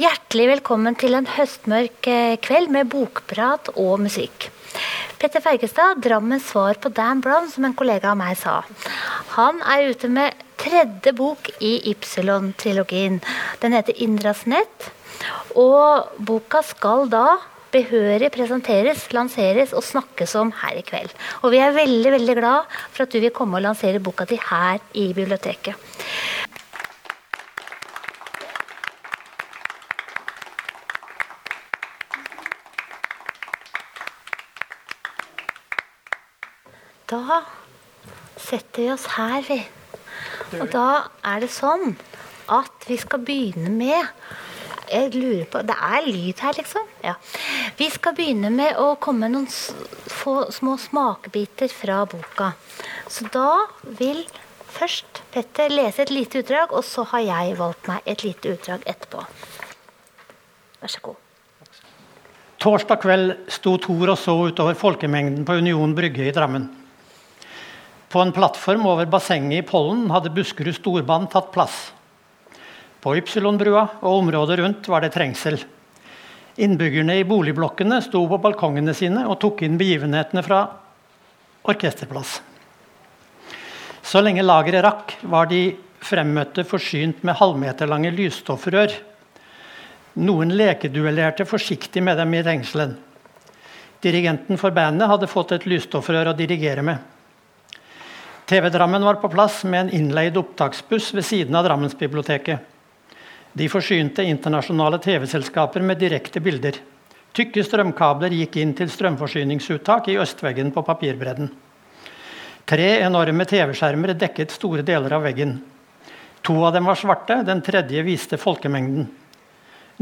Hjertelig velkommen til en høstmørk eh, kveld med bokprat og musikk. Petter Fergestad, Drammens svar på Dan Brown, som en kollega av meg sa. Han er ute med tredje bok i Ypsilon-trilogien. Den heter Indras nett. Og boka skal da behørig presenteres, lanseres og snakkes om her i kveld. Og vi er veldig veldig glad for at du vil komme og lansere boka di her i biblioteket. Da setter vi oss her, vi. Og da er det sånn at vi skal begynne med Jeg lurer på Det er lyd her, liksom? Ja. Vi skal begynne med å komme med noen få små smakebiter fra boka. Så da vil først Petter lese et lite utdrag, og så har jeg valgt meg et lite utdrag etterpå. Vær så god. Torsdag kveld sto Tor og så utover folkemengden på Union brygge i Drammen. På en plattform over bassenget i Pollen hadde Buskerud storband tatt plass. På Ypsilonbrua og området rundt var det trengsel. Innbyggerne i boligblokkene sto på balkongene sine og tok inn begivenhetene fra orkesterplass. Så lenge lageret rakk, var de fremmøtte forsynt med halvmeterlange lysstoffrør. Noen lekeduellerte forsiktig med dem i trengselen. Dirigenten for bandet hadde fått et lysstoffrør å dirigere med. TV-Drammen var på plass med en innleid opptaksbuss ved siden av Drammensbiblioteket. De forsynte internasjonale TV-selskaper med direkte bilder. Tykke strømkabler gikk inn til strømforsyningsuttak i østveggen på papirbredden. Tre enorme TV-skjermer dekket store deler av veggen. To av dem var svarte, den tredje viste folkemengden.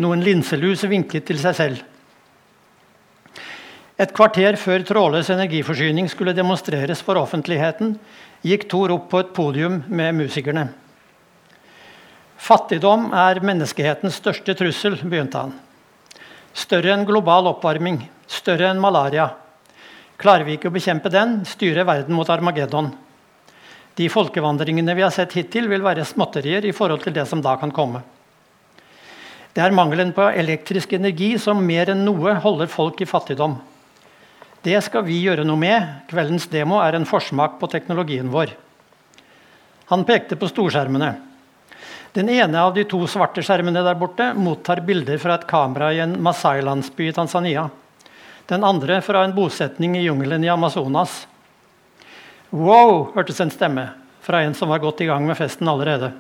Noen linselus vinket til seg selv. Et kvarter før trådløs energiforsyning skulle demonstreres for offentligheten, gikk Thor opp på et podium med musikerne. Fattigdom er menneskehetens største trussel, begynte han. Større enn global oppvarming, større enn malaria. Klarer vi ikke å bekjempe den, styrer verden mot Armageddon. De folkevandringene vi har sett hittil, vil være småtterier i forhold til det som da kan komme. Det er mangelen på elektrisk energi som mer enn noe holder folk i fattigdom. Det skal vi gjøre noe med. Kveldens demo er en forsmak på teknologien vår. Han pekte på storskjermene. Den ene av de to svarte skjermene der borte mottar bilder fra et kamera i en Masai-landsby i Tanzania. Den andre fra en bosetning i jungelen i Amazonas. Wow, hørtes en stemme fra en som var godt i gang med festen allerede.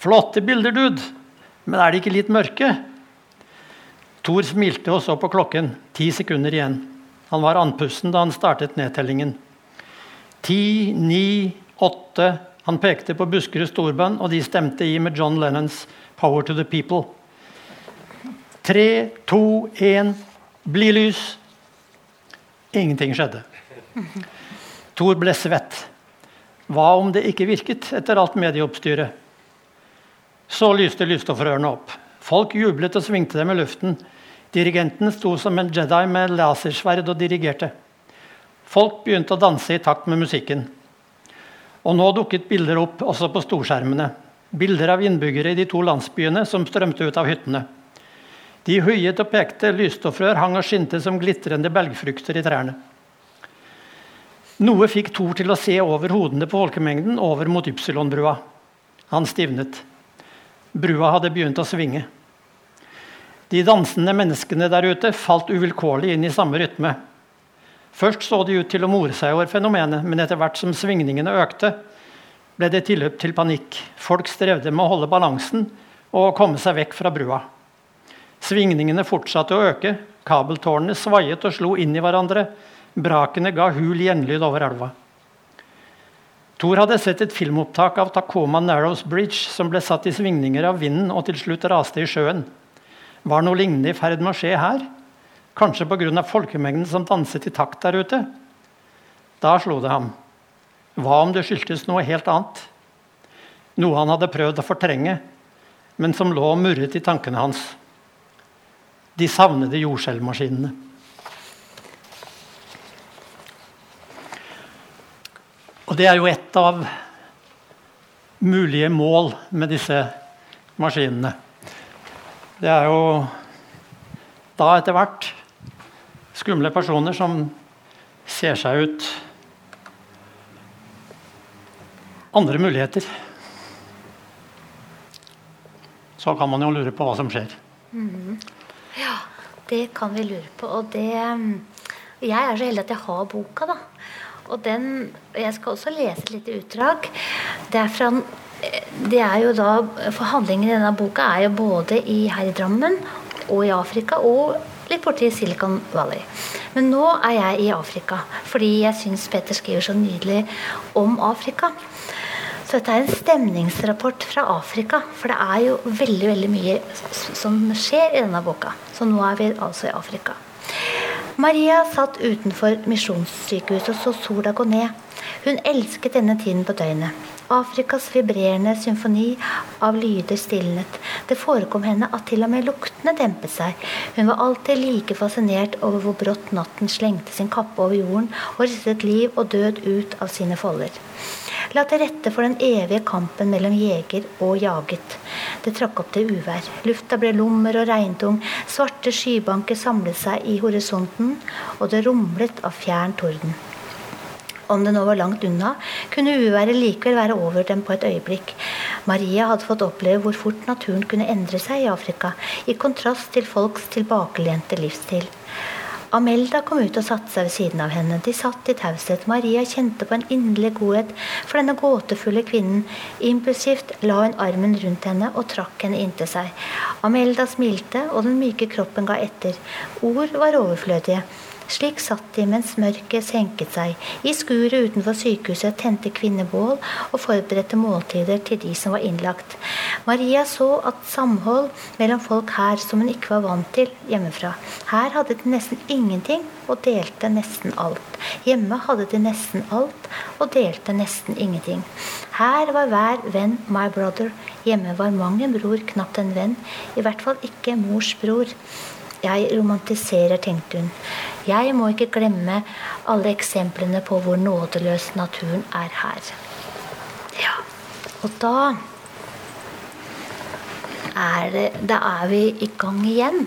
Flotte bilder, dude, men er de ikke litt mørke? Thor smilte og så på klokken. Ti sekunder igjen. Han var andpusten da han startet nedtellingen. Ti, ni, åtte Han pekte på Buskerud storband, og de stemte i med John Lennons 'Power to the People'. Tre, to, én Bli lys! Ingenting skjedde. Thor ble svett. Hva om det ikke virket etter alt medieoppstyret? Så lyste lysstoffrørene opp. Folk jublet og svingte dem i luften. Dirigenten sto som en Jedi med lasersverd og dirigerte. Folk begynte å danse i takt med musikken. Og nå dukket bilder opp også på storskjermene. Bilder av innbyggere i de to landsbyene som strømte ut av hyttene. De huiet og pekte, lysstoffrør hang og skinte som glitrende belgfrukter i trærne. Noe fikk Thor til å se over hodene på folkemengden over mot Ypsilonbrua. Han stivnet. Brua hadde begynt å svinge. De dansende menneskene der ute falt uvilkårlig inn i samme rytme. Først så de ut til å more seg over fenomenet, men etter hvert som svingningene økte, ble det tilløp til panikk. Folk strevde med å holde balansen og komme seg vekk fra brua. Svingningene fortsatte å øke, kabeltårnene svaiet og slo inn i hverandre. Brakene ga hul gjenlyd over elva. Thor hadde sett et filmopptak av Tacoma Narrows Bridge som ble satt i svingninger av vinden og til slutt raste i sjøen. Var noe lignende i ferd med å skje her? Kanskje pga. folkemengden som danset i takt der ute? Da slo det ham. Hva om det skyldtes noe helt annet? Noe han hadde prøvd å fortrenge, men som lå og murret i tankene hans. De savnede jordskjelvmaskinene. Og det er jo et av mulige mål med disse maskinene. Det er jo da etter hvert skumle personer som ser seg ut andre muligheter. Så kan man jo lure på hva som skjer. Mm. Ja, det kan vi lure på. Og det Jeg er så heldig at jeg har boka, da. Og den Jeg skal også lese et lite utdrag. Det er fra det er jo da, for Handlingen i denne boka er jo både i her i Drammen og i Afrika og litt borti Silicon Valley. Men nå er jeg i Afrika fordi jeg syns Peter skriver så nydelig om Afrika. Så dette er en stemningsrapport fra Afrika. For det er jo veldig veldig mye som skjer i denne boka. Så nå er vi altså i Afrika. Maria satt utenfor misjonssykehuset og så sola gå ned. Hun elsket denne tiden på døgnet. Afrikas vibrerende symfoni av lyder stilnet. Det forekom henne at til og med luktene dempet seg. Hun var alltid like fascinert over hvor brått natten slengte sin kappe over jorden og ristet liv og død ut av sine folder. La til rette for den evige kampen mellom jeger og jaget. Det trakk opp til uvær. Lufta ble lummer og regntung. Svarte skybanker samlet seg i horisonten, og det rumlet av fjern torden. Om det nå var langt unna, kunne uværet likevel være over dem på et øyeblikk. Maria hadde fått oppleve hvor fort naturen kunne endre seg i Afrika, i kontrast til folks tilbakelente livsstil. Amelda kom ut og satte seg ved siden av henne. De satt i taushet. Maria kjente på en inderlig godhet for denne gåtefulle kvinnen. Impulsivt la hun armen rundt henne og trakk henne inntil seg. Amelda smilte, og den myke kroppen ga etter. Ord var overflødige. Slik satt de mens mørket senket seg. I skuret utenfor sykehuset tente kvinner bål og forberedte måltider til de som var innlagt. Maria så at samhold mellom folk her som hun ikke var vant til hjemmefra. Her hadde de nesten ingenting og delte nesten alt. Hjemme hadde de nesten alt og delte nesten ingenting. Her var hver venn my brother. Hjemme var mang en bror knapt en venn. I hvert fall ikke mors bror. Jeg romantiserer, tenkte hun. Jeg må ikke glemme alle eksemplene på hvor nådeløs naturen er her. Ja, og da er, det, da er vi i gang igjen.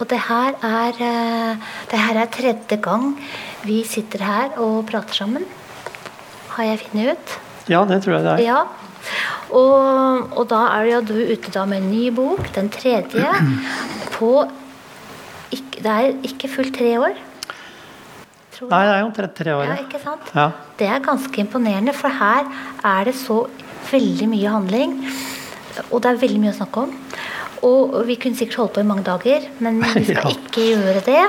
Og det her, er, eh, det her er tredje gang vi sitter her og prater sammen. Har jeg funnet ut? Ja, det tror jeg det er. Ja. Og, og da er jo du ute da med en ny bok, den tredje, på ikke, Det er ikke fullt tre år. Nei, det er jo omtrent tre år. Ja, ikke sant? Ja. Det er ganske imponerende, for her er det så veldig mye handling. Og det er veldig mye å snakke om. Og vi kunne sikkert holdt på i mange dager, men vi skal Ja. ikke gjøre det.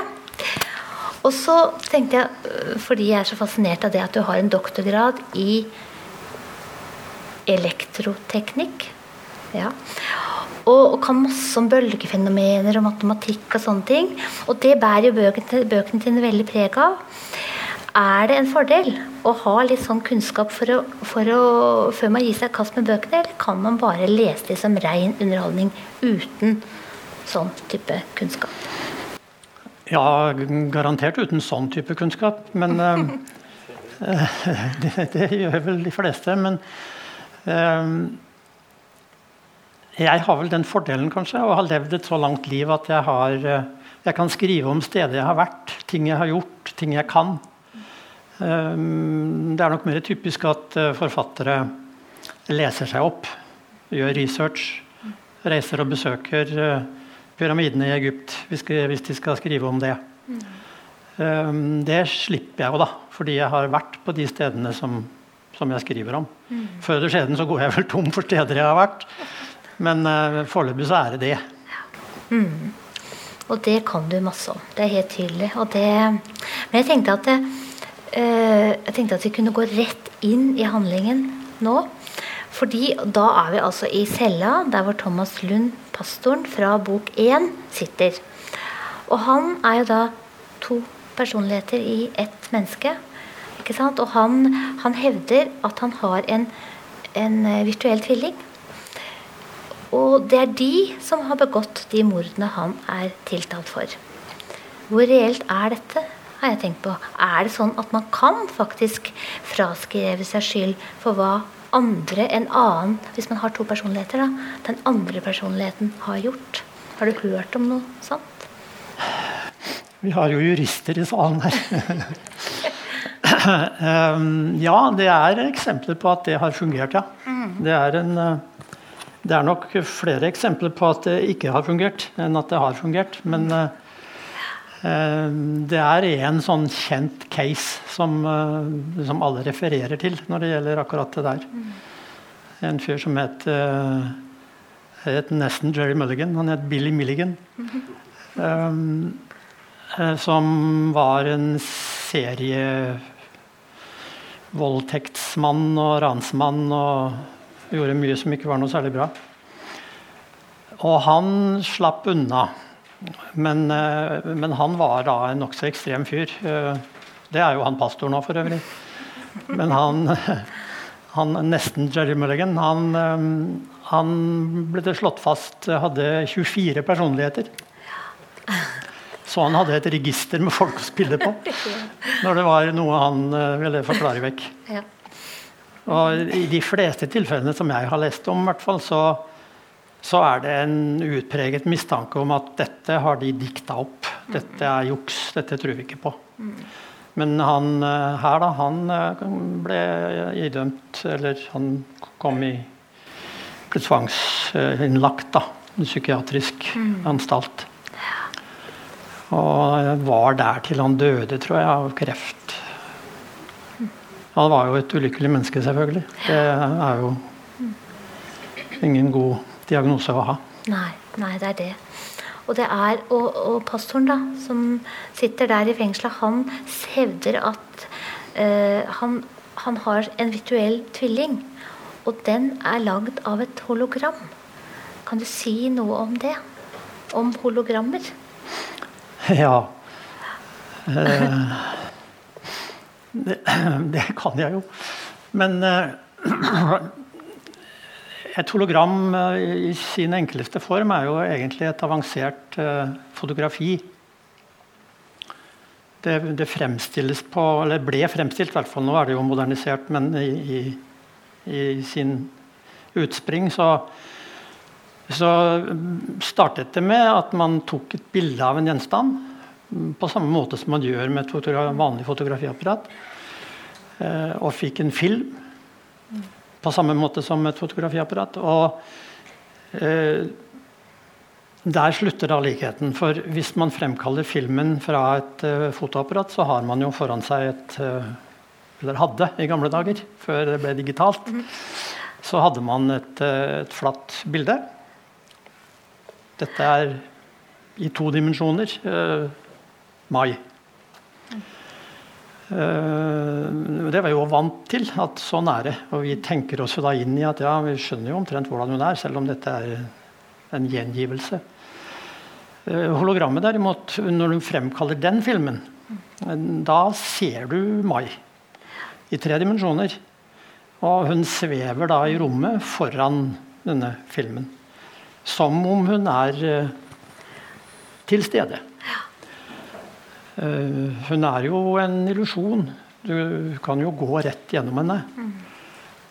Og så tenkte jeg, øh, fordi jeg er så fascinert av det at du har en doktorgrad i elektroteknikk ja. Og, og kan masse om bølgefenomener og matematikk og sånne ting. Og det bærer jo bøkene, bøkene dine veldig preg av. Er det en fordel å ha litt sånn kunnskap for å, for å, før man gir seg i kast med bøkene, eller kan man bare lese det som ren underholdning uten sånn type kunnskap? Ja, garantert uten sånn type kunnskap. Men eh, det, det gjør vel de fleste. Men eh, jeg har vel den fordelen kanskje, å ha levd et så langt liv at jeg, har, eh, jeg kan skrive om steder jeg har vært, ting jeg har gjort, ting jeg kan. Eh, det er nok mer typisk at eh, forfattere leser seg opp, gjør research, reiser og besøker pyramidene i Egypt hvis, de skal skrive om det. Det slipper jeg jo, da, fordi jeg har vært på de stedene som, som jeg skriver om. Før eller siden så går jeg vel tom for steder jeg har vært. Men uh, foreløpig så er det det. Og det kan du masse om. Det er helt tydelig. Det, men jeg tenkte, det, eh, jeg tenkte at vi kunne gå rett inn i handlingen nå. Fordi da er vi altså i cella der hvor Thomas Lund, pastoren fra bok 1, sitter. Og han er jo da to personligheter i ett menneske. Ikke sant? Og han, han hevder at han har en, en eh, virtuell tvilling. Og det er de som har begått de mordene han er tiltalt for. Hvor reelt er dette? har jeg tenkt på. Er det sånn at man kan faktisk fraskrive seg skyld for hva andre, en annen, hvis man har to personligheter, da, den andre personligheten har gjort? Har du hørt om noe sånt? Vi har jo jurister i salen her. um, ja, det er eksempler på at det har fungert, ja. Det er, en, uh, det er nok flere eksempler på at det ikke har fungert, enn at det har fungert. Men uh, uh, det er en sånn kjent case som, uh, som, alle refererer til når det gjelder akkurat det der. En fyr som het, het nesten Jerry Mulligan. Han het Billy Milligan. Um, som var en serievoldtektsmann og ransmann og gjorde mye som ikke var noe særlig bra. Og han slapp unna. Men, men han var da en nokså ekstrem fyr. Det er jo han pastor nå, for øvrig. Men han, han nesten Jerry Mulligan, han, han ble det slått fast hadde 24 personligheter. Så han hadde et register med folk å spille på når det var noe han ville forklare vekk. Og I de fleste tilfellene som jeg har lest om, hvert fall, så, så, er det en utpreget mistanke om at dette har de dikta opp. Dette er juks. Dette tror vi ikke på. Men han uh, her, da, han uh, ble idømt Eller han kom i ble tvangsinnlagt, da. En psykiatrisk mm. anstalt. Og var der til han døde, tror jeg, av kreft. Han var jo et ulykkelig menneske, selvfølgelig. Det er jo ingen god diagnose å ha. Nei, nei det er det. Og, det er, og, og pastoren da, som sitter der i fengselet, han hevder at uh, han, han, har en virtuell tvilling. Og den er lagd av et hologram. Kan du si noe om det? Om hologrammer? Ja. Eh, det, det, kan jeg jo. Men eh, et hologram eh, i sin enkleste form er jo egentlig et avansert eh, fotografi. Det, det, fremstilles på Eller ble fremstilt, i hvert fall. Nå er det jo modernisert, men i, i, i sin utspring så så startet det med at man tok et bilde av en gjenstand. På samme måte som man gjør med et fotogra vanlig fotografiapparat. Eh, og fikk en film på samme måte som et fotografiapparat. Og eh, der slutter da likheten. For hvis man fremkaller filmen fra et uh, fotoapparat, så har man jo foran seg et Eller hadde i gamle dager, før det ble digitalt. Mm. Så hadde man et, et flatt bilde. Dette er i to dimensjoner. Mai. Uh, det var jeg jo vant til at sånn er det. Og vi tenker oss da inn i at ja, vi skjønner jo omtrent hvordan hun er, selv om dette er en gjengivelse. Uh, hologrammet derimot, når du fremkaller den filmen, da ser du Mai i tre dimensjoner. Og hun svever da i rommet foran denne filmen som om hun er uh, til stede. Uh, hun er jo en illusjon. Du kan jo gå rett gjennom henne. Mm.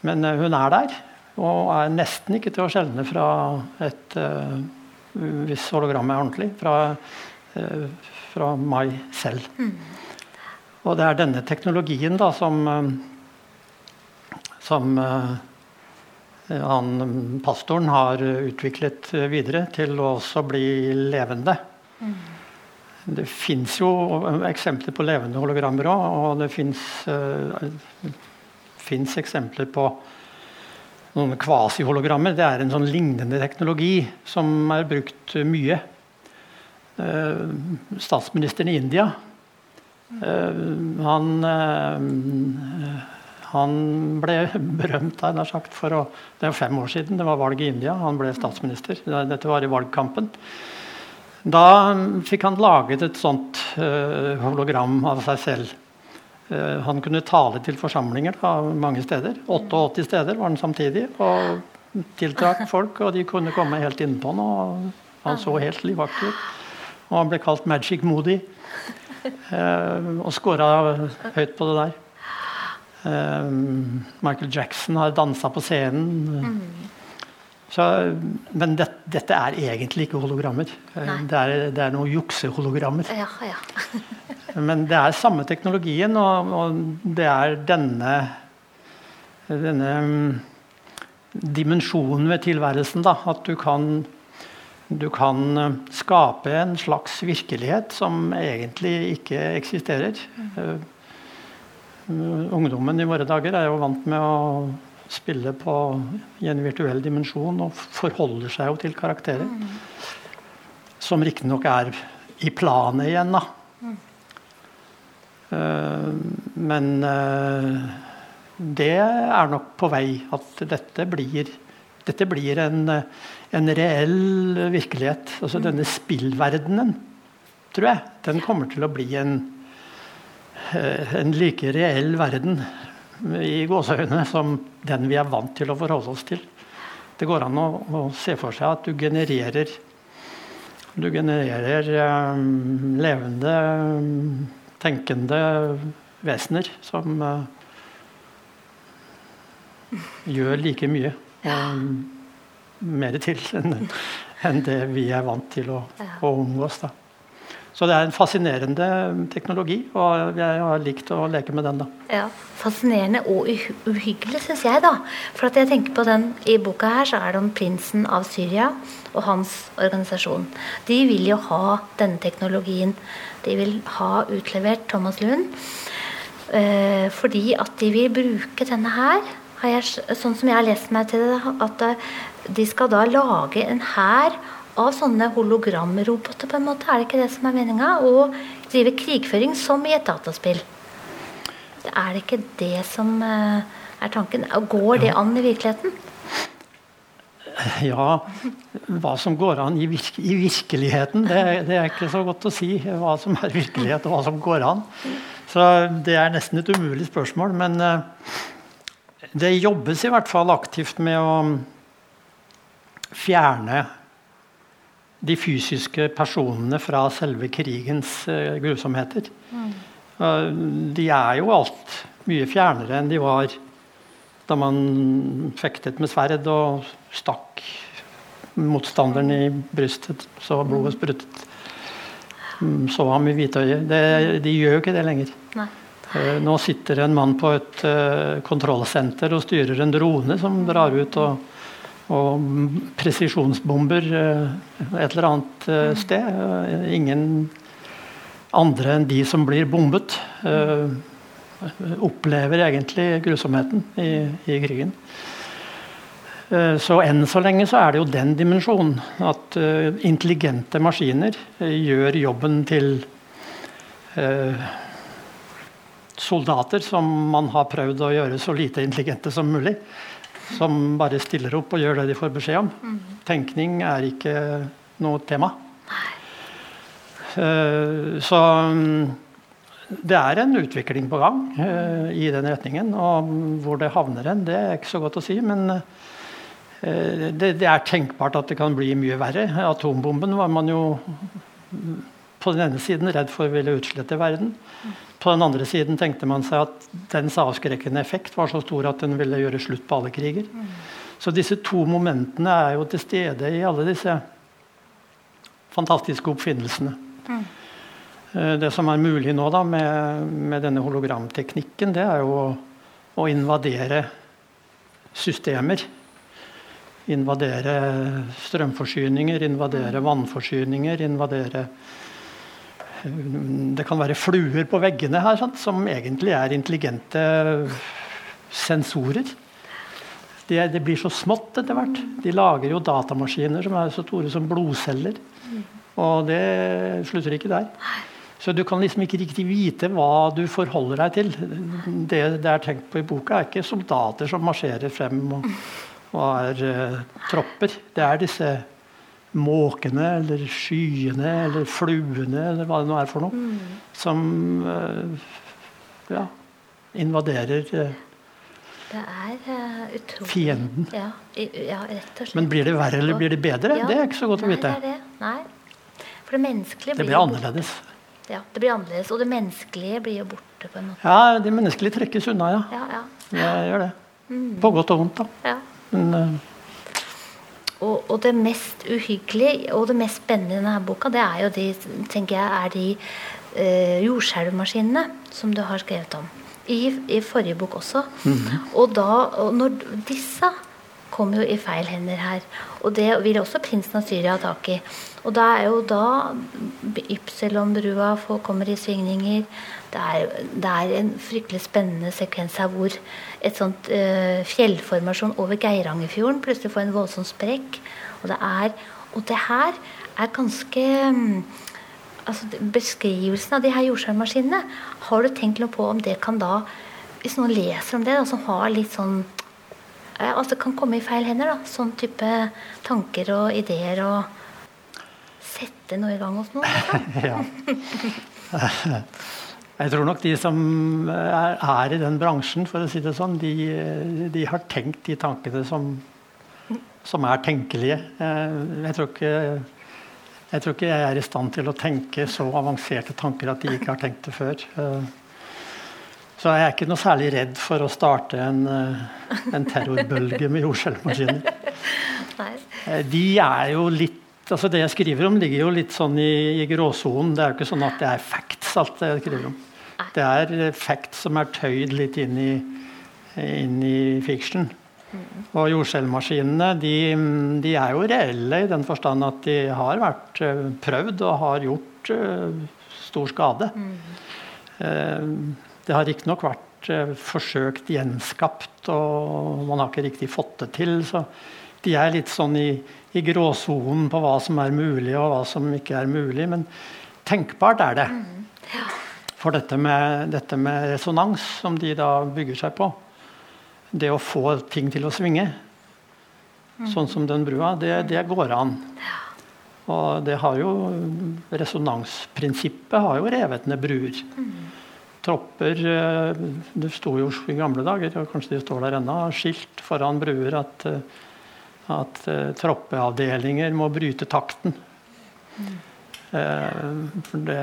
Men uh, hun er der, og er nesten ikke til å skjelne fra et Hvis hologrammet er ordentlig. Fra, fra meg selv. Mm. Og det er denne teknologien da som, som han, pastoren har utviklet videre til å også bli levende. Mm. Det fins jo eksempler på levende hologrammer òg, og det fins uh, eksempler på noen kvasihologrammer. Det er en sånn lignende teknologi som er brukt mye. Uh, statsministeren i India uh, han han ble berømt der, nær sagt, for å, Det er fem år siden det var valg i India. Han ble statsminister. Dette var i valgkampen. Da fikk han laget et sånt uh, hologram av seg selv. Uh, han kunne tale til forsamlinger da, mange steder. 88 steder var han samtidig. Og tiltrakk folk, og de kunne komme helt innpå han. Og han så helt livaktig ut. Og han ble kalt Magic Moody. Uh, og scora høyt på det der. Michael Jackson har dansa på scenen. Mm. Så, men det, dette er egentlig ikke hologrammer. Det er, det er noen juksehologrammer. Ja, ja. Men det er samme teknologien, og, og det er denne, denne mm, dimensjonen ved tilværelsen. Da, at du kan, du kan eh, skape en slags virkelighet som egentlig ikke eksisterer. Eh, Ungdommen i våre dager er jo vant med å spille på, i en virtuell dimensjon og forholder seg jo til karakterer. Som riktignok er i planet igjen, da. Eh, men uh, det er nok på vei at dette blir, dette blir en, en reell virkelighet. Altså denne spillverdenen, tror jeg, den kommer til å bli en, eh, en like reell verden i gåseøynene som den vi er vant til å forholde oss til. Det går an å, å se for seg at du genererer du genererer um, levende, tenkende vesener som uh, gjør like mye og mer til enn enn det vi er vant til å, å omgås. Da. Så det er en fascinerende teknologi, og jeg har likt å leke med den. da. Ja, Fascinerende og uhyggelig, syns jeg. da. For at jeg tenker på den, I boka her så er det om prinsen av Syria og hans organisasjon. De vil jo ha denne teknologien. De vil ha utlevert Thomas Lund. Eh, fordi at de vil bruke denne her. Jeg, sånn som jeg har lest meg til det, at de skal da lage en hær av sånne hologramroboter, på en måte. Er det ikke det som er meninga? Og drive krigføring som i et dataspill. Er det ikke det som eh, er tanken? Går det an i virkeligheten? Ja, hva som går an i, virke, i virkeligheten, det, det er ikke så godt å si. Hva som er virkelighet, og hva som går an. Så det er nesten et umulig spørsmål. Men eh, det jobbes i hvert fall aktivt med å fjerne de fysiske personene fra selve krigens eh, grusomheter. Eh, de er jo alt mye fjernere enn de var da man fektet med sverd og stakk motstanderen i brystet så blodet spruttet. Mm, Så ham i hvitøyet. De gjør jo ikke det lenger. Nei. Eh, Nå sitter en mann på et kontrollsenter og styrer en drone som drar ut og, og presisjonsbomber eh, et eller annet eh, sted. Eh, Ingen andre enn de som blir bombet, opplever egentlig grusomheten i, i krigen. Så enn så lenge så er det jo den dimensjonen. At intelligente maskiner gjør jobben til soldater som man har prøvd å gjøre så lite intelligente som mulig. Som bare stiller opp og gjør det de får beskjed om. Tenkning er ikke noe tema. Eh, så mm, det er en utvikling på gang eh, i den retningen. Og hvor det havner hen, det er ikke så godt å si. Men eh, det, det er tenkbart at det kan bli mye verre. Atombomben var man jo mm, på den ene siden redd for å ville utslette verden. På den andre siden tenkte man seg at dens avskrekkende effekt var så stor at den ville gjøre slutt på alle kriger. Så disse to momentene er jo til stede i alle disse fantastiske oppfinnelsene. Eh, Det som er mulig nå da med, med denne hologramteknikken, det er jo å, å invadere systemer. Invadere strømforsyninger, invadere vannforsyninger, invadere Det kan være fluer på veggene her sant, som egentlig er intelligente sensorer. Det, det blir så smått etter hvert. De lager jo datamaskiner som er så store som blodceller. Og det slutter ikke der. Så du kan liksom ikke riktig vite hva du forholder deg til. Det det er tenkt på i boka, er ikke soldater som marsjerer frem og, og er uh, tropper. Det er disse måkene eller skyene eller fluene eller hva det nå er for noe, som eh, ja, invaderer eh, Det er uh, utrolig fienden. Ja, ja, rett og slett. Men blir det verre eller blir det bedre? Ja. Det er ikke så godt å vite. det det. Nei. For det menneskelige Det blir blir jo borte. annerledes. Ja, det blir annerledes. Og det menneskelige blir jo borte, på en måte. Ja, det menneskelige trekkes unna, ja. Ja, ja. Det gjør det. På godt og vondt, da. ja. Men eh, og, og, det mest uhyggelige og det mest spennende i denne boka, det er jo de, tenker jeg, er de eh, jordskjelvmaskinene som du har skrevet om. I, i forrige bok også. Mm -hmm. Og da, og når disse kommer jo i feil hender her. Og det vil også prinsen av Syria ha tak i. Og da er jo da Ypsilon-brua kommer i svingninger. Det er, det er, en fryktelig spennende sekvens her hvor et sånt uh, fjellformasjon over Geirangerfjorden plutselig får en voldsom sprekk. Og det, er, og det her er ganske um, altså Beskrivelsen av de her jordskjelvmaskinene, har du tenkt noe på om det kan da Hvis noen leser om det, da, som har litt sånn altså kan komme i feil hender. da, Sånn type tanker og ideer og sette noe i gang hos noen. ja. Jeg tror nok de som er, er, i den bransjen, for å si det sånn, de, de har tenkt de tankene som, som er tenkelige. Jeg tror, ikke, jeg tror ikke jeg er i stand til å tenke så avanserte tanker at de ikke har tenkt det før. Så jeg er ikke noe særlig redd for å starte en, en terrorbølge med jordskjelvmaskiner. De er jo litt altså Det jeg skriver om, ligger jo litt sånn i, i gråsonen. Det er jo ikke sånn at det er facts, alt det jeg skriver om. Det er facts som er tøyd litt inn i, inn i fiction. Mm. Og jordskjelvmaskinene de, de, er jo reelle i den forstand at de har vært uh, prøvd og har gjort uh, stor skade. Mm. Det har riktignok vært eh, forsøkt gjenskapt, og man har ikke riktig fått det til. Så de er litt sånn i, i gråsonen på hva som er mulig, og hva som ikke er mulig. Men tenkbart er det. Mm. Ja. For dette med, dette med, resonans, som de da bygger seg på, det å få ting til å svinge, mm. sånn som den brua, det, det går an. Ja. Og det har jo Resonansprinsippet har jo revet ned bruer. Mm tropper eh, Det sto jo i gamle dager, og kanskje de står der ennå, skilt foran bruer at, eh, at uh, troppeavdelinger må bryte takten. Mm. For det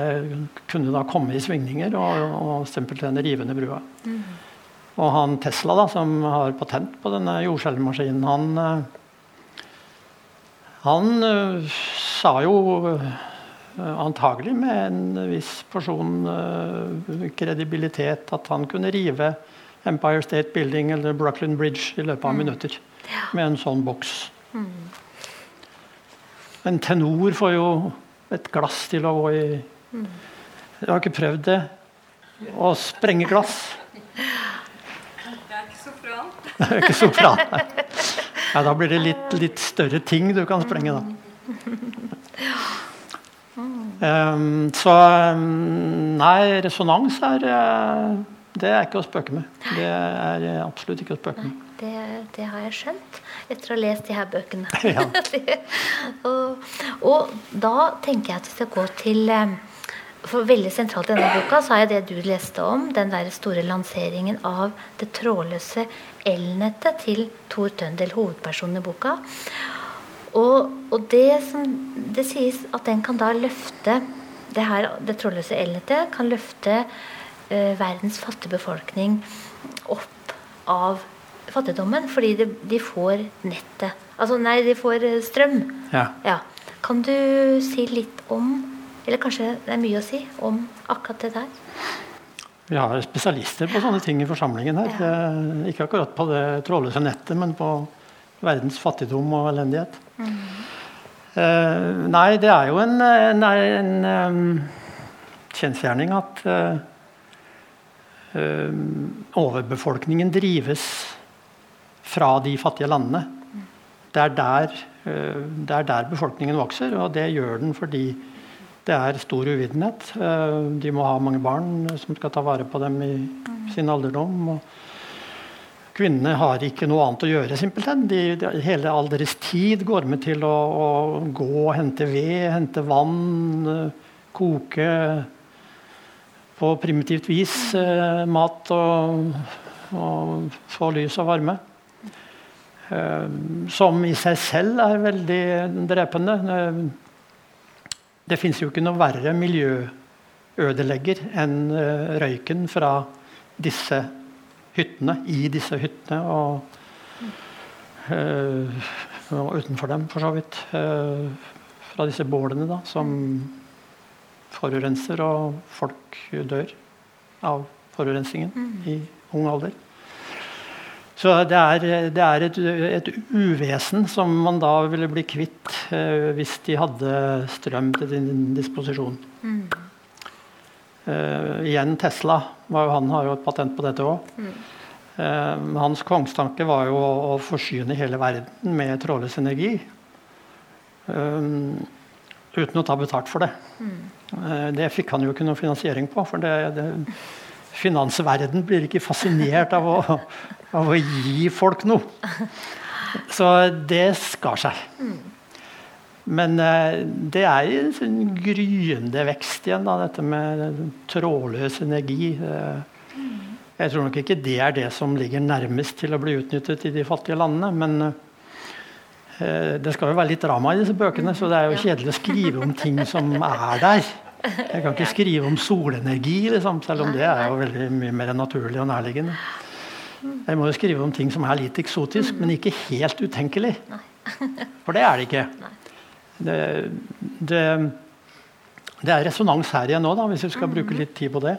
kunne da komme i svingninger og, og simpelthen rive ned brua. Mm. Og han Tesla, da, som har patent på denne jordskjelvmaskinen, han, han sa jo Eh, antagelig med en viss porsjon kredibilitet at han kunne rive Empire State Building eller Brooklyn Bridge i løpet av mm. minutter med en sånn boks. Mm. En tenor får jo et glass til å gå i. Jeg har ikke prøvd det. Å sprenge glass. Det er ikke sopran. det er ikke sopran. Ja, da blir det litt, litt større ting du kan sprenge, da. Um, så um, nei, resonans er uh, Det er ikke å spøke med. Det er absolutt ikke å spøke med. Det, det, har jeg skjønt etter å ha lest de her bøkene. Ja. og, og, da tenker jeg at vi skal gå til um, for Veldig sentralt i denne boka så er det du leste om, den der store lanseringen av det trådløse elnettet til Tor Tøndel, hovedpersonen i boka. Og, og det, som, det sies at den kan da løfte Det, her, det trådløse elnettet kan løfte uh, verdens fattige befolkning opp av fattigdommen. Fordi de, de får nettet. Altså, nei, de får uh, strøm. Ja. ja. Kan du si litt om Eller kanskje det er mye å si om akkurat det der? Vi har spesialister på sånne ting i forsamlingen her. Ja. Ikke akkurat på det trådløse nettet, men på verdens fattigdom og elendighet. Mm. Uh, nei, det er jo en, en, en um, kjensgjerning at uh, overbefolkningen drives fra de fattige landene. Det er, der, det er der befolkningen vokser, og det gjør den fordi det er stor uvitenhet. De må ha mange barn som skal ta vare på dem i sin alderdom. og Kvinnene har ikke noe annet å gjøre, simpelthen. De, hele all deres tid går med til å, å gå og hente ved, hente vann, koke på primitivt vis eh, mat og, og, få lys og varme. Eh, som i seg selv er veldig drepende. Eh, det fins jo ikke noe verre miljøødelegger enn eh, røyken fra disse hyttene, i disse hyttene. Og og utenfor dem, for så vidt. fra disse bålene da, som forurenser, og folk dør av forurensningen i ung alder. Så det er, det er et, et uvesen som man da ville bli kvitt eh, hvis de hadde strøm til din disposisjon. Eh, igjen Tesla. Han har jo et patent på dette òg. hans kongstanke var jo å, å forsyne hele verden med trådløs energi. eh, uten å ta betalt for det. Mm. det fikk han jo ikke noe finansiering på. for det, det Finansverden blir ikke fascinert av å, av å gi folk noe. Så det skar seg. Men eh, det er en sånn gryende vekst igjen, da, dette med trådløs energi. Eh, jeg tror nok ikke det er det som ligger nærmest til å bli utnyttet i de fattige landene. Men eh, det skal jo være litt drama i disse bøkene, så det er jo kjedelig å skrive om ting som er der. Jeg kan ikke skrive om solenergi, liksom, selv om det er jo veldig mye mer naturlig og nærliggende. Jeg må jo skrive om ting som er litt eksotisk, men ikke helt utenkelig. For det er det ikke. Det, det, det er resonans her igjen nå, da, hvis vi skal bruke litt tid på det.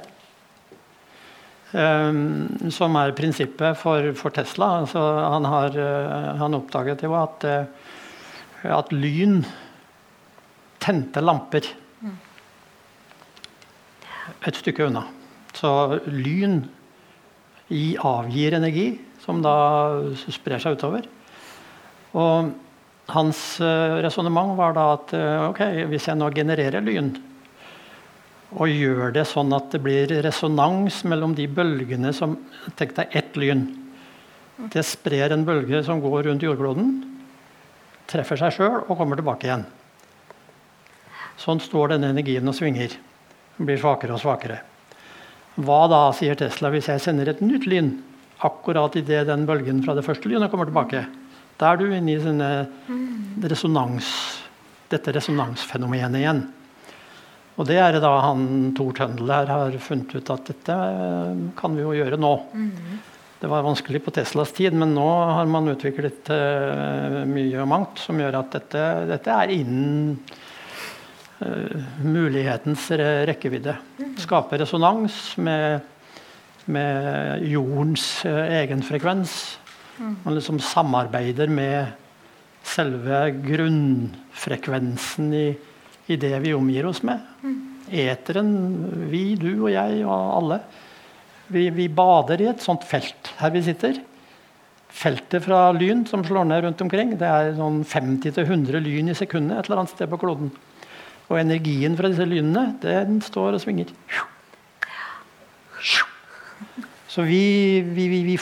Um, som er prinsippet for, for Tesla. Altså, han, har, uh, han oppdaget jo at, uh, at lyn tente lamper et stykke unna. Så lyn avgir energi, som da sprer seg utover. Og hans uh, resonnement var da at uh, ok, hvis jeg nå genererer lyn, og gjør det sånn at det blir resonans mellom de bølgene som Tenk deg ett lyn. Det sprer en bølge som går rundt jordkloden, treffer seg sjøl og kommer tilbake igjen. Sånn står denne energien og svinger. Den blir svakere og svakere. Hva da, sier Tesla, hvis jeg sender et nytt lyn akkurat idet den bølgen fra det første lynet kommer tilbake? Da er du inne i resonans, dette resonansfenomenet igjen. Og det er det da han Tor Tøndel her har funnet ut at dette kan vi jo gjøre nå. Det var vanskelig på Teslas tid, men nå har man utviklet uh, mye og mangt som gjør at dette, dette er innen mulighetens rekkevidde. Skape resonans med, med jordens uh, egen frekvens. Man liksom samarbeider med selve grunnfrekvensen i, i det vi omgir oss med. Eteren, vi, du og jeg og alle. Vi, vi, bader i et sånt felt her vi sitter. Feltet fra lyn som slår ned rundt omkring, det er sånn 50-100 lyn i sekundet et eller annet sted på kloden. Og energien fra disse lynene, den står og svinger. Så vi, vi, vi, vi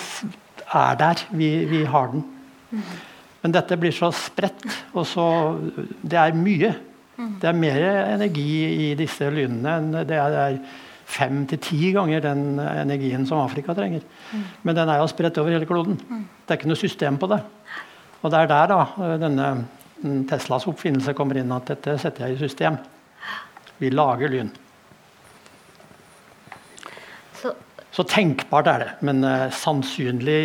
er der. Vi, har den. Men dette blir så spredt, og så Det er mye. Det er mer energi i disse lynene enn det er fem til ti ganger den energien som Afrika trenger. Men den er jo spredt over hele kloden. Det er ikke noe system på det. Og det er der da denne Teslas oppfinnelse kommer inn, at dette setter jeg i system. Vi lager lyn. Så, Så tenkbart er det, men uh, sannsynlig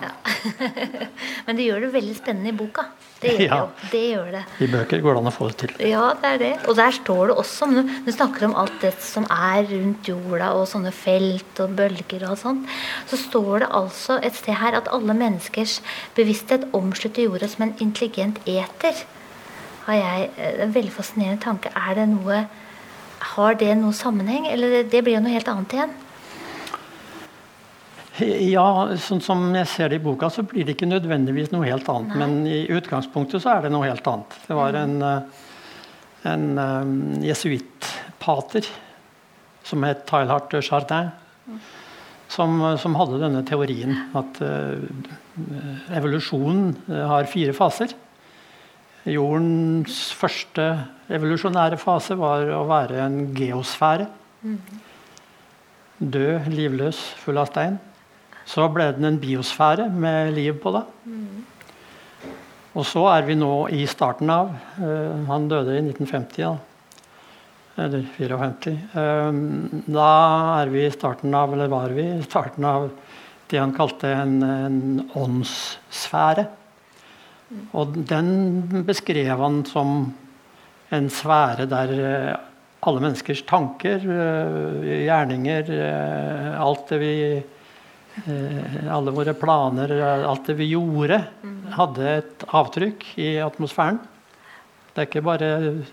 ja. Men det gjør det veldig spennende i boka. Det gjør, Ja. det, det gjør det. I bøker går det an å få det til. Ja, det er det. Og der står det også om Du snakker om alt det som er rundt jorda, og sånne felt og bølger og sånt. Så står det altså et sted her at alle menneskers bevissthet omslutter jorda som en intelligent eter. Har jeg eh, En veldig fascinerende tanke. Er det noe Har det noe sammenheng? Eller det blir jo noe helt annet igjen. Ja, sånn som jeg ser det i boka, så blir det ikke nødvendigvis noe helt annet. Men i utgangspunktet så er det noe helt annet. Det var en, eh, en um, jesuittpater som het Teilhard de Chardin, som, som hadde denne teorien at uh, evolusjonen eh, har fire faser. Jordens første evolusjonære fase var å være en geosfære. Død, livløs, full av stein. Så ble den en biosfære med liv på det. Og så er vi nå i starten av uh, Han døde i 1950, da. Eller 54. Uh, da er vi i starten av, eller var vi i starten av det han kalte en, en åndssfære. Og den beskrev han som en sfære der eh, alle menneskers tanker, eh, gjerninger, eh, alt det vi Alle våre planer, alt det vi gjorde, hadde et avtrykk i atmosfæren. Det er ikke bare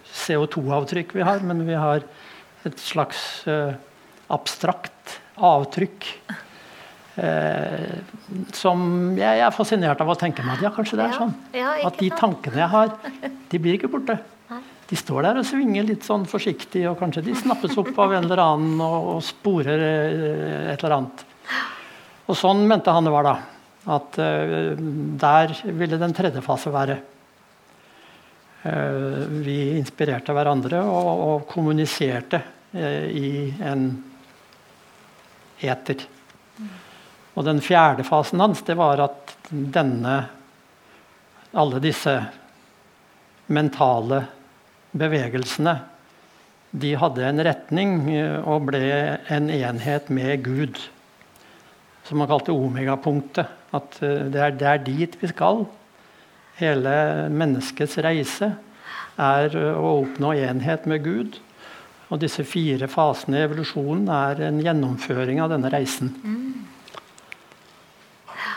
CO2-avtrykk vi har, men vi har et slags abstrakt avtrykk. Eh, som jeg, er fascinert av å tenke meg at ja, kanskje det er sånn. Ja, ja, at de tankene jeg har, de blir ikke borte. De står der og svinger litt sånn forsiktig, og kanskje de snappes opp av en eller annen og, og sporer eh, et eller annet. Og sånn mente han det var, da. At uh, der ville den tredje fase være. Uh, vi inspirerte hverandre og, og kommuniserte uh, i en eter. Og den fjerde fasen hans det var at denne Alle disse mentale bevegelsene de hadde en retning eh, og ble en enhet med Gud. Som man kalte omegapunktet. At eh, det er, det dit vi skal. Hele menneskets reise er eh, å oppnå enhet med Gud. Og disse fire fasene i evolusjonen er en gjennomføring av denne reisen.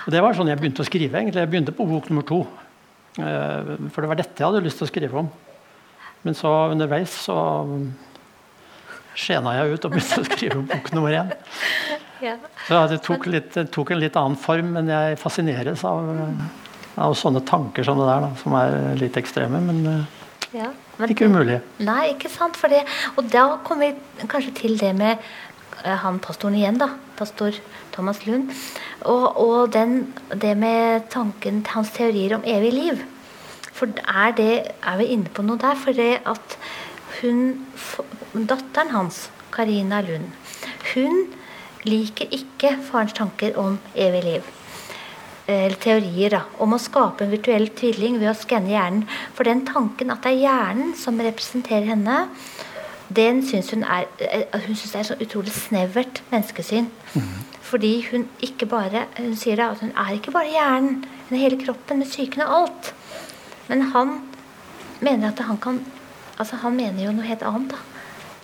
Og Det var sånn jeg begynte å skrive. egentlig. Jeg begynte på bok nummer to. For det var dette jeg hadde lyst til å skrive om. Men så underveis så skjena jeg ut og begynte å skrive bok nummer én. Ja. Så det tok, litt, det tok, en litt annen form, men jeg fascineres av, av sånne tanker som det der, da, som er litt ekstreme. Men, ja, men ikke umulig. Nei, ikke sant. For det, og da kommer vi kanskje til det med uh, han pastoren igjen, da. Pastor Thomas Lund. Og, og den, det med tanken, hans teorier om evig liv. For er, det, er vi inne på noe der? For det at hun, datteren hans, Karina Lund, hun liker ikke farens tanker om evig liv. Eller teorier da, om å skape en virtuell tvilling ved å skanne hjernen. For den tanken at det er hjernen som representerer henne, den syns hun er eh, hun synes det er så utrolig snevert menneskesyn. Mm. Fordi hun ikke bare hun sier da, at hun er ikke bare hjernen, hun er hele kroppen med psyken og alt. Men han mener at han kan altså Han mener jo noe helt annet. da.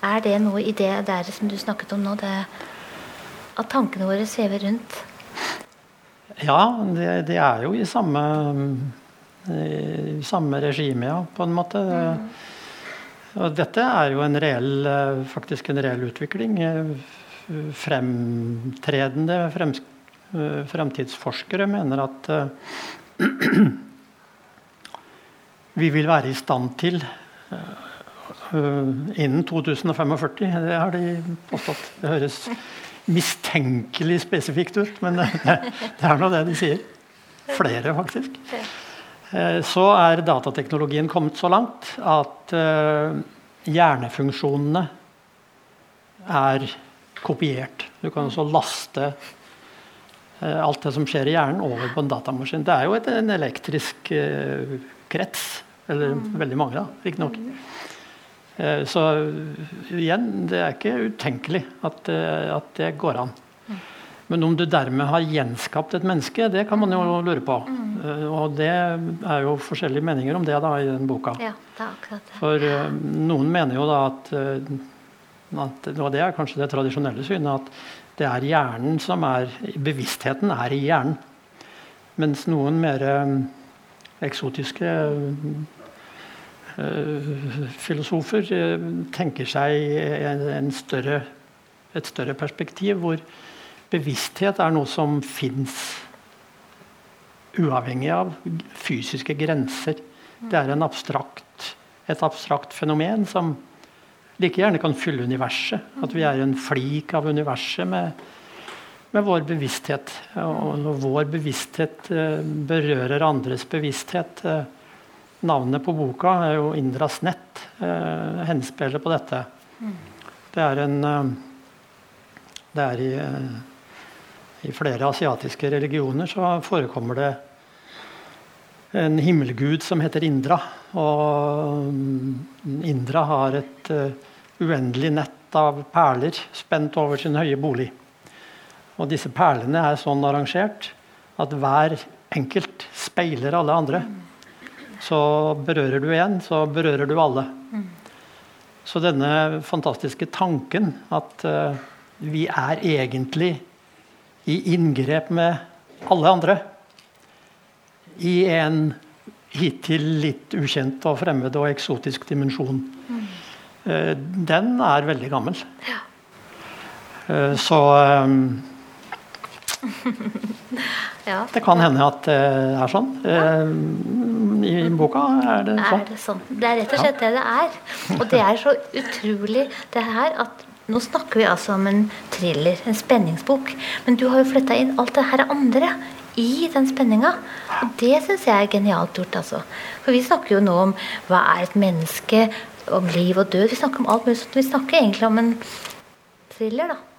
Er det noe i det der som du snakket om nå, det, at tankene våre svever rundt? Ja, det, det er jo i samme, i samme regime, ja, på en måte. Mm. Og dette er jo en reell, faktisk en reell utvikling. Fremtredende frems, fremtidsforskere mener at vi vil være i stand til uh, innen 2045. Det har de påstått. Det høres mistenkelig spesifikt ut, men det, det er nå det de sier. Flere, faktisk. Uh, så er datateknologien kommet så langt at uh, hjernefunksjonene er kopiert. Du kan også laste alt det som skjer i hjernen, over på en datamaskin. Det er jo et, en elektrisk krets. Eller veldig mange, da, riktignok. Mm. Så igjen, det er ikke utenkelig at, eh, at, det går an. Mm. Men om du dermed har gjenskapt et menneske, det kan man jo lure på. Mm. Eh, og det er jo forskjellige meninger om det da i den boka. Ja, det er akkurat det. For noen mener jo da at, at Og det er kanskje det tradisjonelle synet, at det er hjernen som er Bevisstheten er i hjernen. Mens noen mer eksotiske filosofer uh, tenker seg en, større, et større perspektiv, hvor bevissthet er noe som fins uavhengig av fysiske grenser. Det er abstrakt, et abstrakt fenomen som like gjerne kan fylle universet. At vi er en flik av universet med med vår bevissthet. Og når vår bevissthet eh, berører andres bevissthet eh, Navnet på boka er jo 'Indras nett'. Eh, henspiller på dette. Det er en Det er i, i flere asiatiske religioner så forekommer det en himmelgud som heter Indra. Og mm, Indra har et uendelig nett av perler spent over sin høye bolig. Og disse perlene er sånn arrangert at hver enkelt speiler alle andre. Så berører du én, så berører du alle. Så denne fantastiske tanken at uh, vi er egentlig i inngrep med alle andre i en hittil litt ukjent og fremmed og eksotisk dimensjon. Mm. Uh, den er veldig gammel. Ja. Uh, så um, ja. Det kan hende at det er sånn. Eh, I boka er det sånn. Er det, sånn. det er rett og slett det det er. Og det er så utrolig det her at nå snakker vi altså om en thriller, en spenningsbok. Men du har jo flytta inn alt det her andre i den spenninga. Og det syns jeg er genialt gjort. altså. For vi snakker jo nå om hva er et menneske, om liv og død. Vi snakker om alt mulig sånt. Vi snakker egentlig om en thriller, da.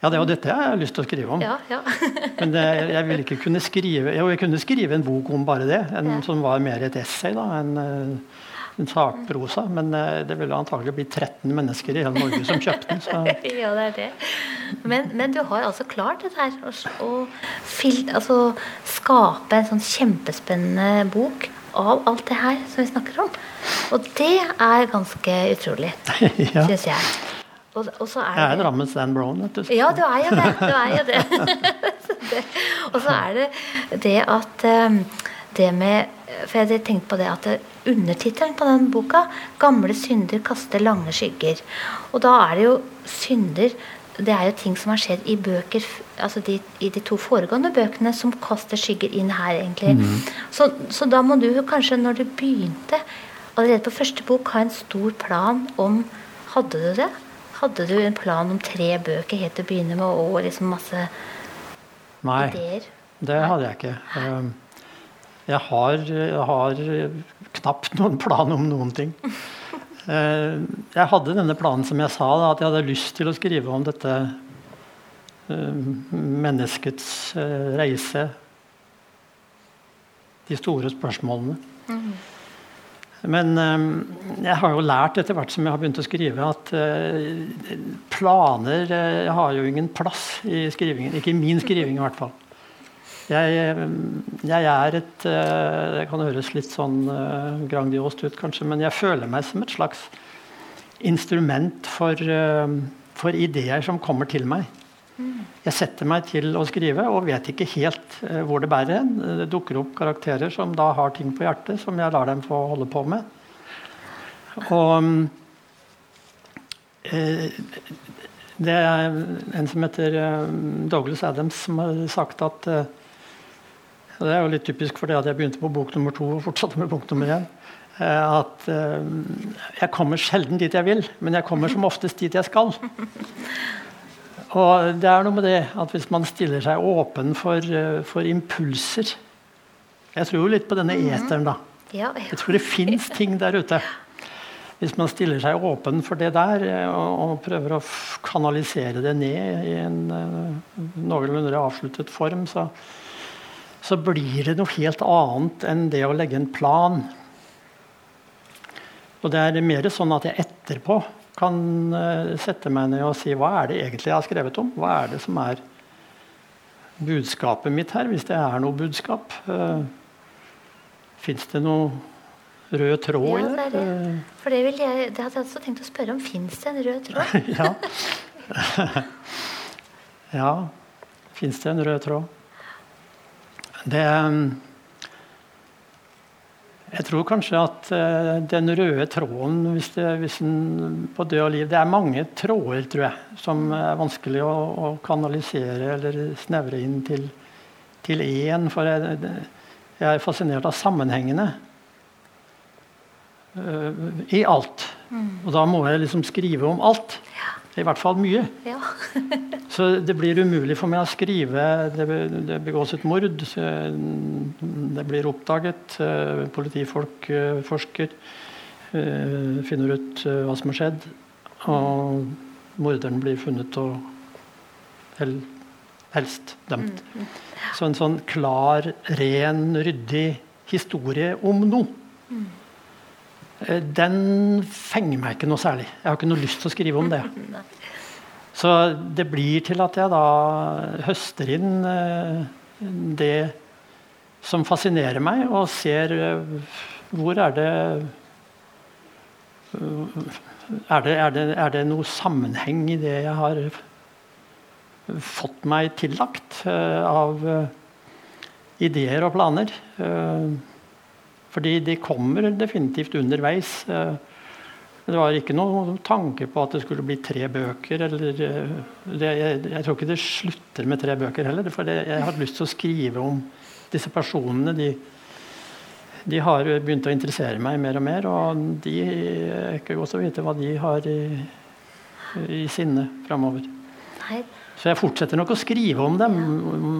Ja, det er jo dette jeg har lyst til å skrive om. Ja, ja. Men det, jeg ville ikke kunne skrive Jo, jeg kunne skrive en bok om bare det, en, ja. som var mer et essay da, enn eh, en sakprosa. Men eh, det ville antagelig bli 13 mennesker i hele Norge som kjøpte den. Så. ja, det er det. Men, men, du har altså klart dette her. Å altså, skape en sånn kjempespennende bok av alt det her som vi snakker om. Og det er ganske utrolig, ja. syns jeg. Og, og så er jeg er en ramme Stan Brown, vet du. Ja, du er jo det. Du er jo det. og så er det det at um, det med For jeg hadde tenkt på det at undertittelen på den boka 'Gamle synder kaster lange skygger'. Og da er det jo synder det er jo ting som har skjedd i bøker altså de, i de to foregående bøkene, som kaster skygger inn her, egentlig. Mm. Så, så, da må du kanskje, når du begynte allerede på første bok, ha en stor plan om Hadde du det? Hadde du en plan om tre bøker helt til å begynne med, og liksom masse Nei, ideer? det hadde jeg ikke. Ehm, jeg har, jeg har, knapt noen plan om noen ting. Ehm, jeg hadde denne planen som jeg sa, at jeg hadde lyst til å skrive om dette ehm, menneskets eh, reise. De store spørsmålene. Mm. Men ehm, jeg har jo lært etter hvert som jeg har begynt å skrive, at eh, planer eh, har jo ingen plass i skrivingen. Ikke i min skriving, i hvert fall. Jeg, jeg er et eh, Det kan høres litt sånn grandiost ut, kanskje, men jeg føler meg som et slags instrument for, for ideer som kommer til meg. Jeg setter meg til å skrive og vet ikke helt eh, hvor det bærer hen. Det dukker opp karakterer som da har ting på hjertet, som jeg lar dem få holde på med. Og eh, det er en som heter eh, Douglas Adams, som har sagt at og Det er jo litt typisk for det at jeg begynte på bok nummer to og fortsatte med bok nummer én. Eh, at eh, jeg kommer sjelden dit jeg vil, men jeg kommer som oftest dit jeg skal. Og det er noe med det at hvis man stiller seg åpen for, eh, for impulser Jeg tror jo litt på denne mhm. eteren, da. Jeg tror det fins ting der ute. Hvis man stiller seg åpen for det der eh, og, og prøver å kanalisere det ned i en uh, noenlunde avsluttet form, så, så blir det noe helt annet enn det å legge en plan. Og det er mer sånn at jeg etterpå kan uh, sette meg ned og si hva er det egentlig jeg har skrevet om? Hva er det som er budskapet mitt her, hvis det er noe budskap? Eh, Fins det noe rød tråd ja, i det? For det, jeg, det hadde jeg også tenkt å spørre om. Fins det en rød tråd? ja. ja. Fins det en rød tråd? Det um, jeg tror kanskje at uh, den røde tråden hvis det, hvis den, på død og liv Det er mange tråder, tror jeg, som er vanskelig å, å kanalisere eller snevre inn til, til én. For jeg, jeg, er fascinert av sammenhengene uh, i alt. Mm. Og da må jeg liksom skrive om alt. Ja. I hvert fall mye. Ja. så det blir umulig for meg å skrive Det, det begås et mord, det blir oppdaget, eh, politifolk eh, forsker, eh, finner ut hva som har skjedd, og morderen blir funnet og helst dømt. Mm, mm. Så en sånn klar, ren, ryddig historie om noe. Mm. Den fenger meg ikke noe særlig. Jeg har ikke noe lyst til å skrive om det. Så det blir til at jeg da høster inn eh, det som fascinerer meg, og ser eh, hvor er det er det, er, det, er det noe sammenheng i det jeg har fått meg tillagt av ideer og planer? Fordi de kommer definitivt underveis. Det var ikke noen tanke på at det skulle bli tre bøker. Eller, det, jeg, jeg, tror ikke det slutter med tre bøker heller. For det, jeg har lyst til å skrive om disse personene. de de har begynt å interessere meg mer og mer, og de er ikke godt å vite hva de har i, i sinne framover. Så jeg fortsetter nok å skrive om dem.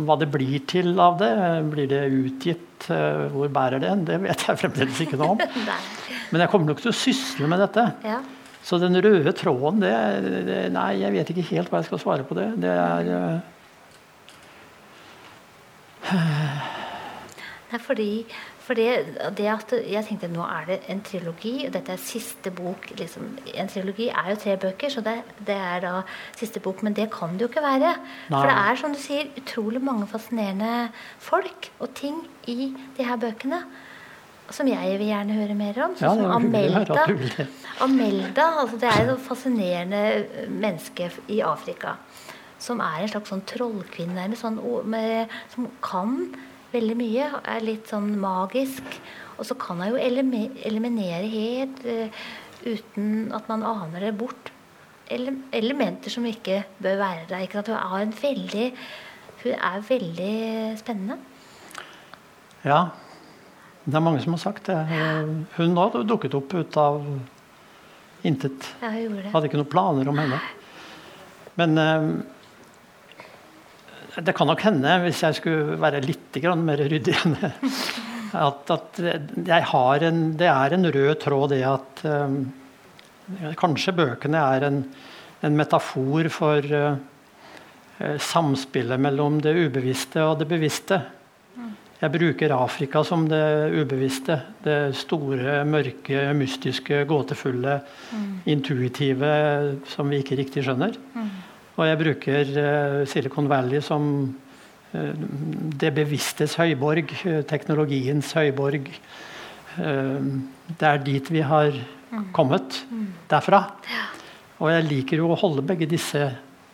Hva det blir til av det. Blir det utgitt? Eh, hvor bærer det? Det vet jeg fremdeles ikke noe om. Men jeg kommer nok til å sysle med dette. Så den røde tråden, det, det, Nei, jeg vet ikke helt hva jeg skal svare på det. Det er uh... Nei, fordi for det, det, at jeg tenkte nå er det en trilogi, og dette er siste bok liksom, En trilogi er jo tre bøker, så det, det, er da siste bok. Men det kan det jo ikke være. Nei. For det er som du sier, utrolig mange fascinerende folk og ting i de her bøkene. Som jeg vil gjerne høre mer om. Sånn ja, som Amelda. Amelda altså det er et fascinerende menneske i Afrika. Som er en slags sånn trollkvinne sånn, med, som kan veldig mye. Er litt sånn magisk. Og så kan jeg jo eliminere helt uh, uten at man aner det bort. Ele elementer som ikke bør være der. Ikke at hun er en veldig Hun er veldig spennende. Ja. Det er mange som har sagt det. Hun nå dukket opp ut av intet. Ja, hun gjorde det. Hadde ikke noen planer om henne. Men uh, det kan nok hende, hvis jeg skulle være litt mer ryddig at, at en, det er en rød tråd det at um, Kanskje bøkene er en, en metafor for uh, samspillet mellom det ubevisste og det bevisste. Jeg bruker Afrika som det ubevisste. Det store, mørke, mystiske, gåtefulle, mm. intuitive som vi ikke riktig skjønner. Og jeg bruker uh, Silicon Valley som uh, det bevisstes høyborg, uh, teknologiens høyborg. det er dit vi har mm. kommet mm. derfra. Og jeg liker jo å holde begge disse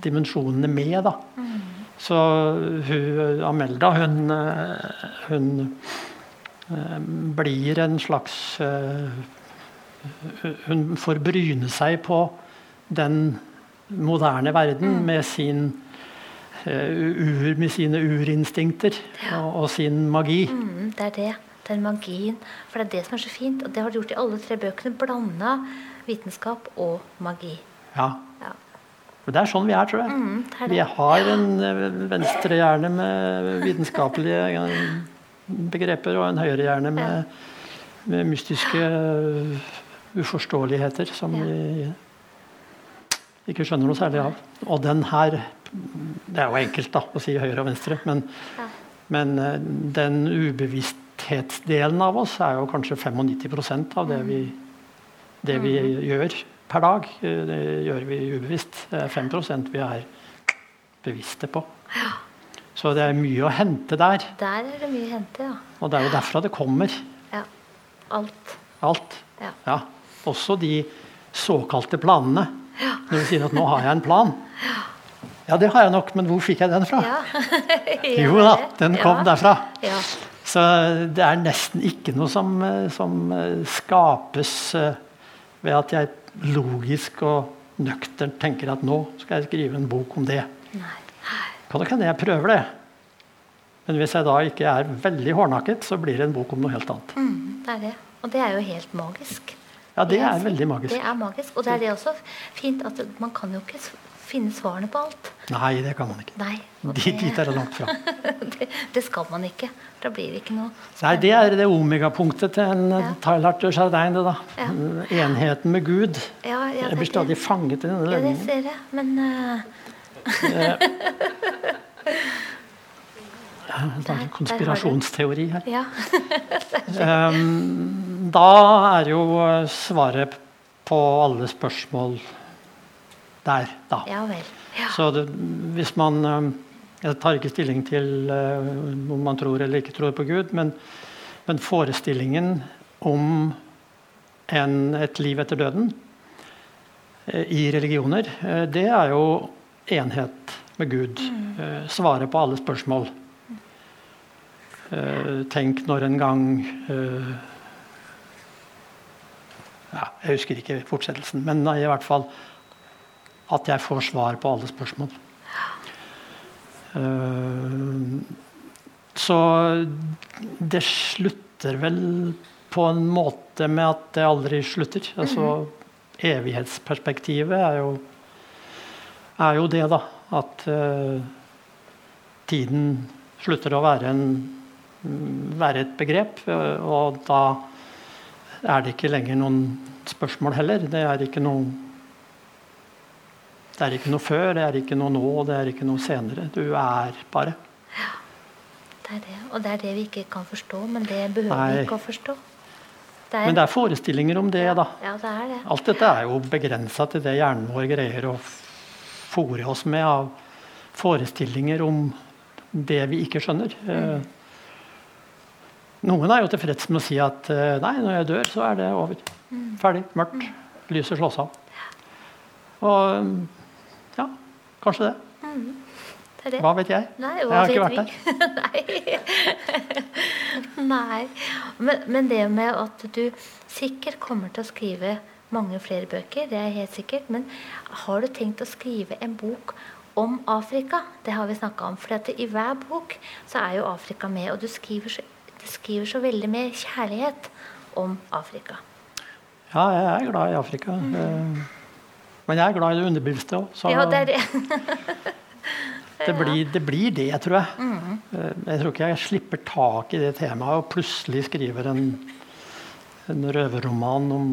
dimensjonene med. da. Mm. Så hun, Amelda, hun, hun blir en slags Hun får bryne seg på den moderne verden mm. med, sin, uh, ur, med sine urinstinkter ja. og, og, sin magi. Mm, det er det. Den magien. For det er det som er så fint. Og det har du gjort i alle tre bøkene. Blanda vitenskap og magi. Ja. ja. Og det er sånn vi er, tror jeg. Mm, er vi har en eh, venstrehjerne med vitenskapelige eh, begreper og en høyrehjerne med, med mystiske uforståeligheter som ja. vi ikke skjønner noe særlig av. Og den her Det er jo enkelt da, å si høyre og venstre, men, ja. men eh, den ubevissthetsdelen av oss er jo kanskje 95% av det vi, det vi mm. gjør per dag. Eh, det gjør vi ubevisst. Det er 5 vi er bevisste på. Ja. Så det er mye å hente der. Der er det mye å hente, ja. Og det er jo derfra det kommer. Ja. Alt. Alt. Ja. ja. Også de såkalte planene. Når du sier at 'nå har jeg en plan'. Ja, det har jeg nok, men hvor fikk jeg den fra? Jo da, den kom derfra. Så det er nesten ikke noe som, som, skapes eh, ved at jeg logisk og nøkternt tenker at nå skal jeg skrive en bok om det. Kan det hende jeg prøver det. Men hvis jeg da ikke er veldig hårdnakket, så blir det en bok om noe helt annet. Mm, det er det. Og det er jo helt magisk. Ja, det er veldig magisk. Det er magisk. Og det er det også fint at man kan jo ikke finne svarene på alt. Nei, det kan man ikke. Nei, det, Dit er det langt fra. det, det, skal man ikke. Da blir det ikke noe Nei, det er det omegapunktet til en ja. Tailart de Jardin. Det, da. Ja. Enheten med Gud. Ja, ja, jeg blir stadig fanget i denne løgnen. Ja, det ser jeg, men uh... En konspirasjonsteori her. Ja. um, da er jo svaret på alle spørsmål der, da. Ja vel. Ja. Så det, hvis man Jeg tar ikke stilling til uh, om man tror eller ikke tror på Gud, men, men forestillingen om en, et liv etter døden eh, i religioner, eh, det er jo enhet med Gud. Mm. svare på alle spørsmål. Eh, tenk når en gang eh, ja, Jeg husker ikke fortsettelsen, men i hvert fall at jeg får svar på alle spørsmål. Eh, så det slutter vel på en måte med at det aldri slutter. Altså evighetsperspektivet er jo, er jo det, da. At uh, tiden slutter å være, en, være et begrep. eh, og da er det ikke lenger noen spørsmål heller. Det er ikke noe det er ikke noe før, det er ikke noe nå, det er ikke noe senere. Du er bare. Det er det. Og det er det vi ikke kan forstå, men det behøver Nei. vi ikke å forstå. Det Men det er forestillinger om det, da. Ja, det er det. Alt dette er jo begrensa til det hjernen vår greier å fòre oss med av forestillinger om det vi ikke skjønner. Eh, Noen er jo tilfreds med å si at eh, nei, når jeg dør, så er det over. Ferdig. Mørkt. Lyset slås av. Og ja, kanskje det. det, er det. Hva vet jeg? Nei, Jeg hva har ikke vært vi? Nei. Nei. Men, men det med at du sikkert kommer til å skrive mange flere bøker, det er helt sikkert. Men har du tenkt å skrive en bok om Afrika? Det har vi snakka om. For i hver bok så er jo Afrika med. Og du skriver så, skriver så veldig med kjærlighet om Afrika. Ja, jeg er glad i Afrika. Mm. Men jeg er glad i det underbevisste òg. Så Ja, det er det. det, blir, det blir det, tror jeg. Mm. Jeg tror ikke jeg slipper tak i det temaet og plutselig skriver en, en røverroman om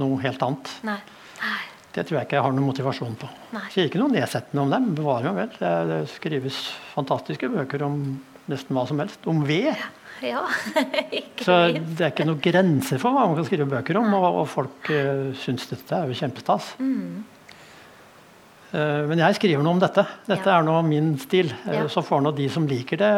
noe helt annet. Nei. Nei. Det tror jeg ikke jeg har noen motivasjon på. Nei. Sier ikke noe nedsettende om dem. Bevarer meg vel. Det, det skrives fantastiske bøker om nesten hva som helst. Om ved. Ja, Så det er ikke noen grenser for hva man kan skrive bøker om. Og, og folk uh, syns dette er jo kjempestas. Mm. Uh, men jeg skriver noe om dette. Dette Ja. er nå min stil. Eh, Ja. Så får nå de som liker det,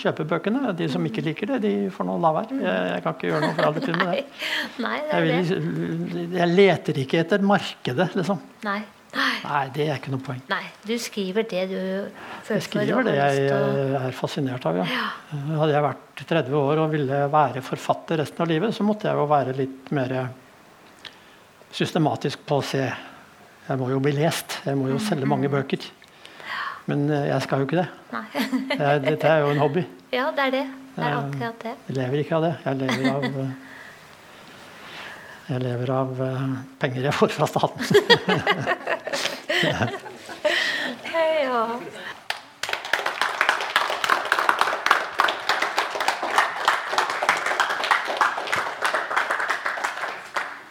kjøpe bøkene. De som ikke liker det, de får nå la være. Jeg, jeg kan ikke gjøre noe for alle til med det. Nei, det Jeg, vil, det. jeg leter ikke etter markedet, liksom. Nei. Nei. Nei, det er ikke noe poeng. Nei, du skriver det du føler Jeg skriver det jeg eh, er fascinert av, ja. Hadde jeg vært 30 år og ville være forfatter resten av livet, så måtte jeg jo være litt mer systematisk på å se Jeg må jo bli lest. Jeg må jo selge mange bøker. Men eh, jeg skal jo ikke det. Dette er jo en hobby. Ja, det er det. Det er Eh, akkurat det. Jeg lever ikke av det. Jeg lever av Jeg lever av eh, penger jeg får fra staten. Ja.